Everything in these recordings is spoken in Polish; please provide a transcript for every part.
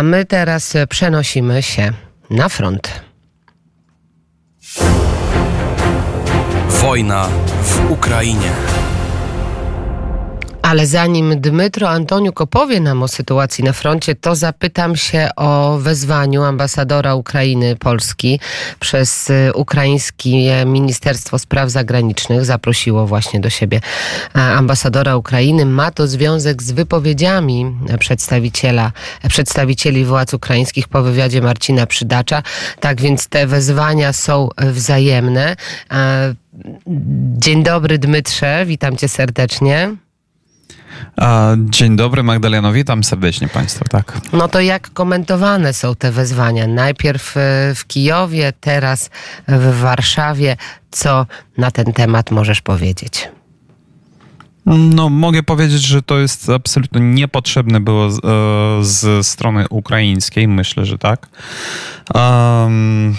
A my teraz przenosimy się na front. Wojna w Ukrainie. Ale zanim Dmytro Antoniuk opowie nam o sytuacji na froncie, to zapytam się o wezwaniu ambasadora Ukrainy Polski przez y, ukraińskie Ministerstwo Spraw Zagranicznych. Zaprosiło właśnie do siebie e, ambasadora Ukrainy. Ma to związek z wypowiedziami przedstawiciela, przedstawicieli władz ukraińskich po wywiadzie Marcina Przydacza. Tak więc te wezwania są wzajemne. E, dzień dobry Dmytrze, witam cię serdecznie. Dzień dobry Magdaleno, witam serdecznie Państwa, tak. No to jak komentowane są te wezwania? Najpierw e, w Kijowie, teraz w Warszawie. Co na ten temat możesz powiedzieć? No, mogę powiedzieć, że to jest absolutnie niepotrzebne było z, e, z strony ukraińskiej, myślę, że tak. Um,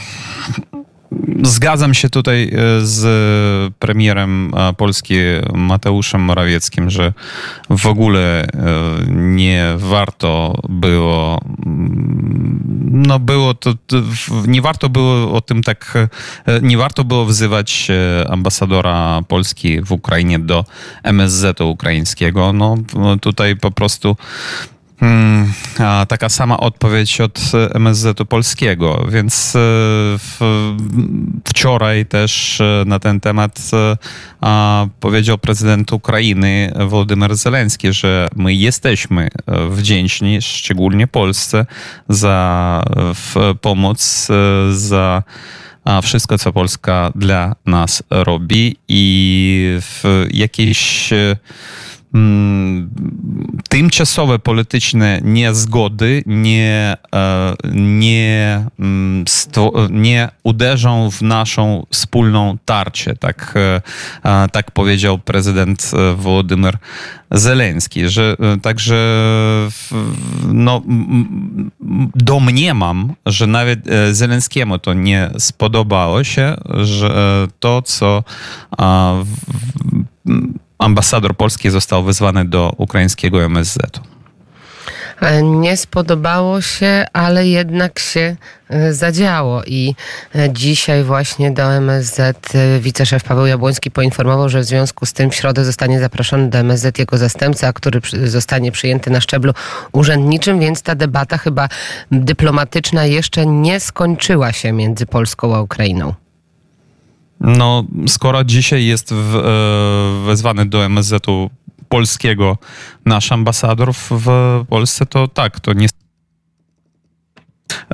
Zgadzam się tutaj e, z premierem e, Polski Mateuszem Morawieckim, że w ogóle e, nie warto było, mm, no było to, nie warto było o tym tak, nie warto było wzywać ambasadora Polski w Ukrainie do MSZ-u ukraińskiego. No tutaj po prostu Hmm, taka sama odpowiedź od MSZ-u polskiego, więc e, w, wczoraj też e, na ten temat e, powiedział prezydent Ukrainy Władimir Zelenski, że my jesteśmy wdzięczni, szczególnie Polsce, za pomoc, za wszystko, co Polska dla nas robi i w jakiejś Tymczasowe polityczne niezgody nie, e, nie, uderzą w naszą wspólną tarczę. Tak, e, tak powiedział prezydent e, Władimir Zeleński, że także no, domniemam, że nawet Zelenskiemu to nie spodobało się, że to, co ambasador polski został wezwany do ukraińskiego MSZ-u. E, nie spodobało się, ale jednak się e, zadziało i e, dzisiaj właśnie do MSZ wiceszef Paweł Jabłoński poinformował, że w związku z tym w środę zostanie zaproszony do MSZ jego zastępca, który zostanie przyjęty na szczeblu urzędniczym, więc ta debata chyba dyplomatyczna jeszcze nie skończyła się między Polską a Ukrainą. No, skoro dzisiaj jest w, e, wezwany do MSZ-u polskiego nasz ambasador w Polsce, to tak, to nie.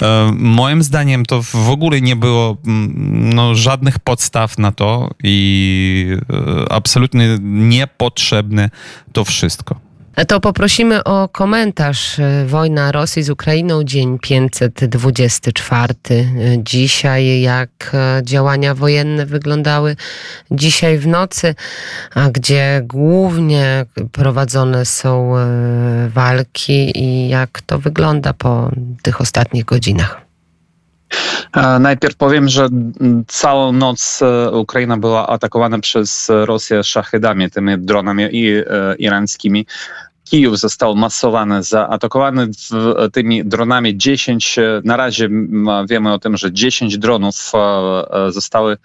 E, moim zdaniem to w ogóle nie było mm, no, żadnych podstaw na to i e, absolutnie niepotrzebne to wszystko. To poprosimy o komentarz. Wojna Rosji z Ukrainą, dzień 524. Dzisiaj, jak działania wojenne wyglądały dzisiaj w nocy, a gdzie głównie prowadzone są e, walki i jak to wygląda po tych ostatnich godzinach. Najpierw powiem, że całą noc e, Ukraina była atakowana przez Rosję szachedami, tymi dronami e, iranskimi. Kijów został masowany, zaatakowany tymi dronami 10. Na razie wiemy o tym, że 10 dronów e, zostały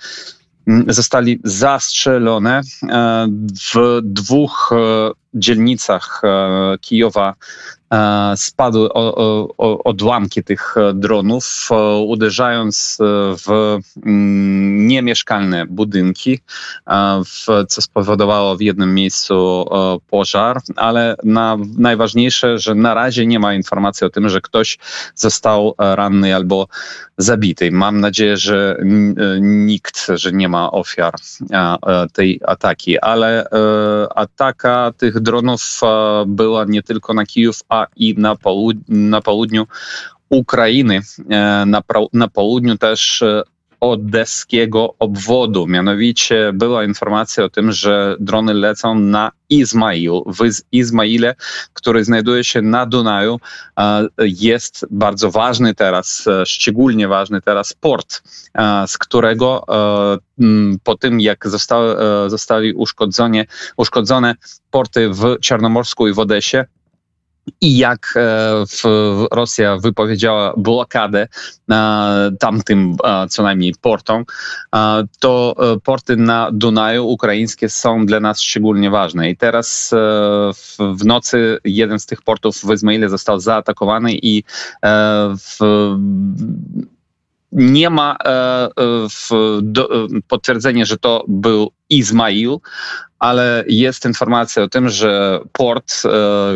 zostali zastrzelone w dwóch dzielnicach Kijowa E, spadły odłamki tych e, dronów, e, uderzając w mm, niemieszkalne budynki, co spowodowało w jednym miejscu pożar, ale na, najważniejsze, że na razie nie ma informacji o tym, że ktoś został ranny albo zabity. Mam nadzieję, że nikt, że nie ma ofiar tej ataki, ale ataka tych dronów była nie tylko na Kijów, a i na, południu Ukrainy, e, na, na południu też e, odeskiego obwodu. Mianowicie była informacja o tym, że drony lecą na Izmail. W Izmaile, który znajduje się na Dunaju, e, jest bardzo ważny teraz, szczególnie ważny teraz port, z którego po tym, jak zostały, uszkodzone, uszkodzone porty w Czarnomorsku i w Odesie, i jak Rosja wypowiedziała blokadę tamtym co najmniej portom, to porty na Dunaju ukraińskie są dla nas szczególnie ważne. I teraz w nocy jeden z tych portów w Izmaile został zaatakowany i w nie ma potwierdzenia, że to był Izmail, ale jest informacja o tym, że port e,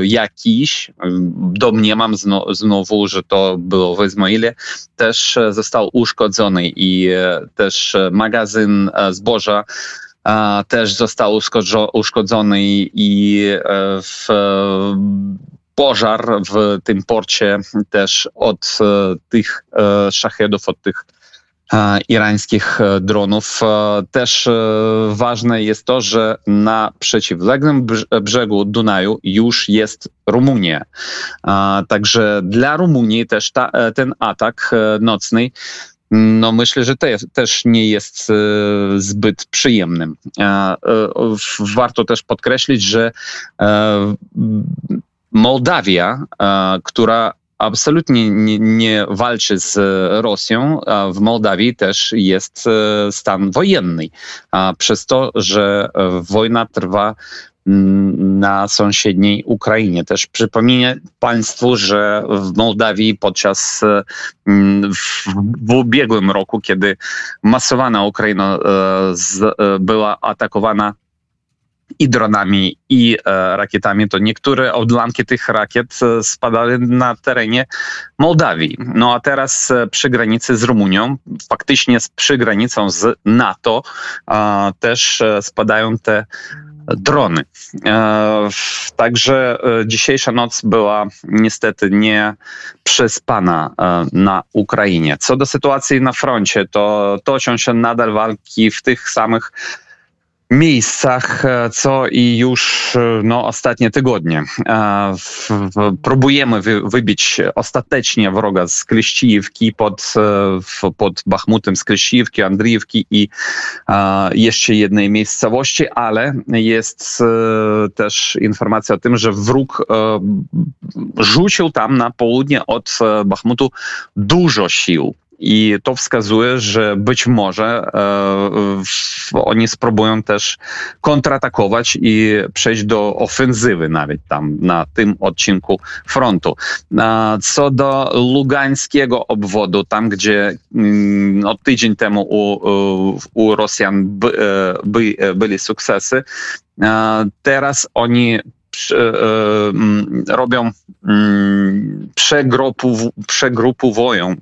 jakiś, domniemam zno, znowu, że to było w Izmaile, też został uszkodzony i e, też magazyn e, zboża też został uszkodzony i w pożar w tym porcie też od tych szachedów, od tych irańskich dronów. Też ważne jest to, że na przeciwległym brzegu Dunaju już jest Rumunia. Także dla Rumunii też ta, ten atak nocny no myślę, że te, też nie jest zbyt przyjemnym. Warto też podkreślić, że Mołdawia, która absolutnie nie, nie, walczy z Rosją, w Mołdawii też jest e, stan wojenny, przez to, że wojna trwa mm, na sąsiedniej Ukrainie. Też przypomnę Państwu, że w Mołdawii podczas mm, w, w ubiegłym roku, kiedy masowana Ukraina e, z, e, była atakowana i dronami, i e, rakietami, to niektóre odłamki tych rakiet e, spadały na terenie Mołdawii. No a teraz e, przy granicy z Rumunią, faktycznie przy granicą z NATO, też spadają te drony. Także dzisiejsza noc była niestety nie przespana na Ukrainie. Co do sytuacji na froncie, to toczą się nadal walki w tych samych miejscach, e, co i już e, no, ostatnie tygodnie. E, próbujemy wybić ostatecznie wroga z Kleścijewki pod, pod Bachmutem z Kleścijewki, Andriewki i jeszcze jednej miejscowości, ale jest też informacja o tym, że wróg rzucił tam na południe od Bachmutu dużo sił. I to wskazuje, że być może e, oni spróbują też kontratakować i przejść do ofensywy nawet tam na tym odcinku frontu. E, co do lugańskiego obwodu, tam gdzie mm, no, tydzień temu u, u Rosjan by, e, by, byli sukcesy, e, teraz oni E, robią mm, przegrupu, przegrupowują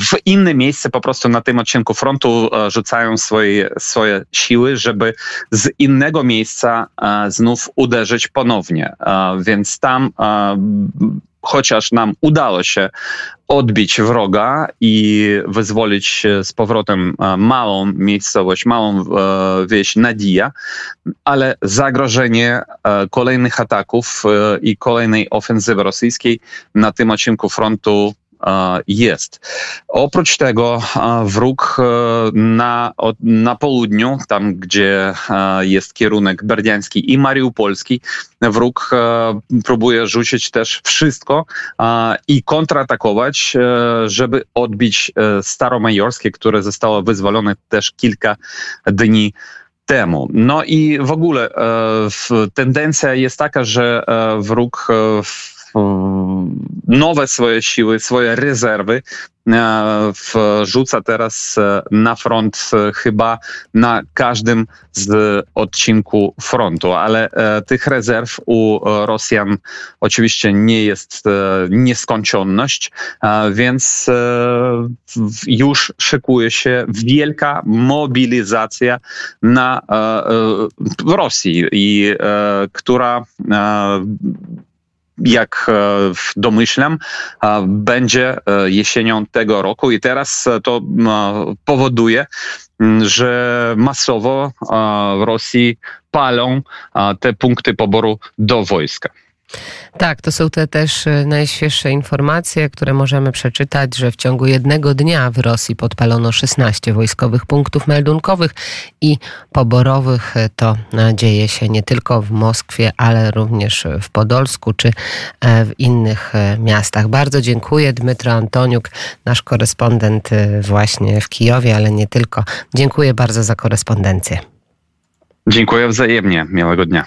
w inne miejsce po prostu na tym odcinku frontu e, rzucają swoje, swoje siły, żeby z innego miejsca e, znów uderzyć ponownie. Więc tam chociaż nam udało się odbić wroga i wyzwolić z powrotem e, małą miejscowość, małą e, wieś Nadia, ale zagrożenie e, kolejnych ataków i kolejnej ofensywy rosyjskiej na tym odcinku frontu jest. Oprócz tego wróg na, na południu, tam gdzie jest kierunek berdiański i mariupolski, wróg próbuje rzucić też wszystko i kontratakować, żeby odbić Staromajorskie, które zostało wyzwolone też kilka dni temu. No i w ogóle tendencja jest taka, że wróg nowe swoje siły, swoje rezerwy e, wrzuca teraz e, na front e, chyba na każdym z odcinku frontu, ale tych rezerw u Rosjan oczywiście nie jest nieskończoność, więc już szykuje się wielka mobilizacja na w Rosji i która jak e, domyślam, będzie e, jesienią tego roku i teraz to powoduje, że masowo w Rosji palą te punkty poboru do wojska. Tak, to są te też e, najświeższe informacje, które możemy przeczytać, że w ciągu jednego dnia w Rosji podpalono 16 wojskowych punktów meldunkowych i poborowych. E, to e, dzieje się nie tylko w Moskwie, ale również w Podolsku czy w innych miastach. Bardzo dziękuję. Dmytro Antoniuk, nasz korespondent właśnie w Kijowie, ale nie tylko. Dziękuję bardzo za korespondencję. Dziękuję wzajemnie. Miłego dnia.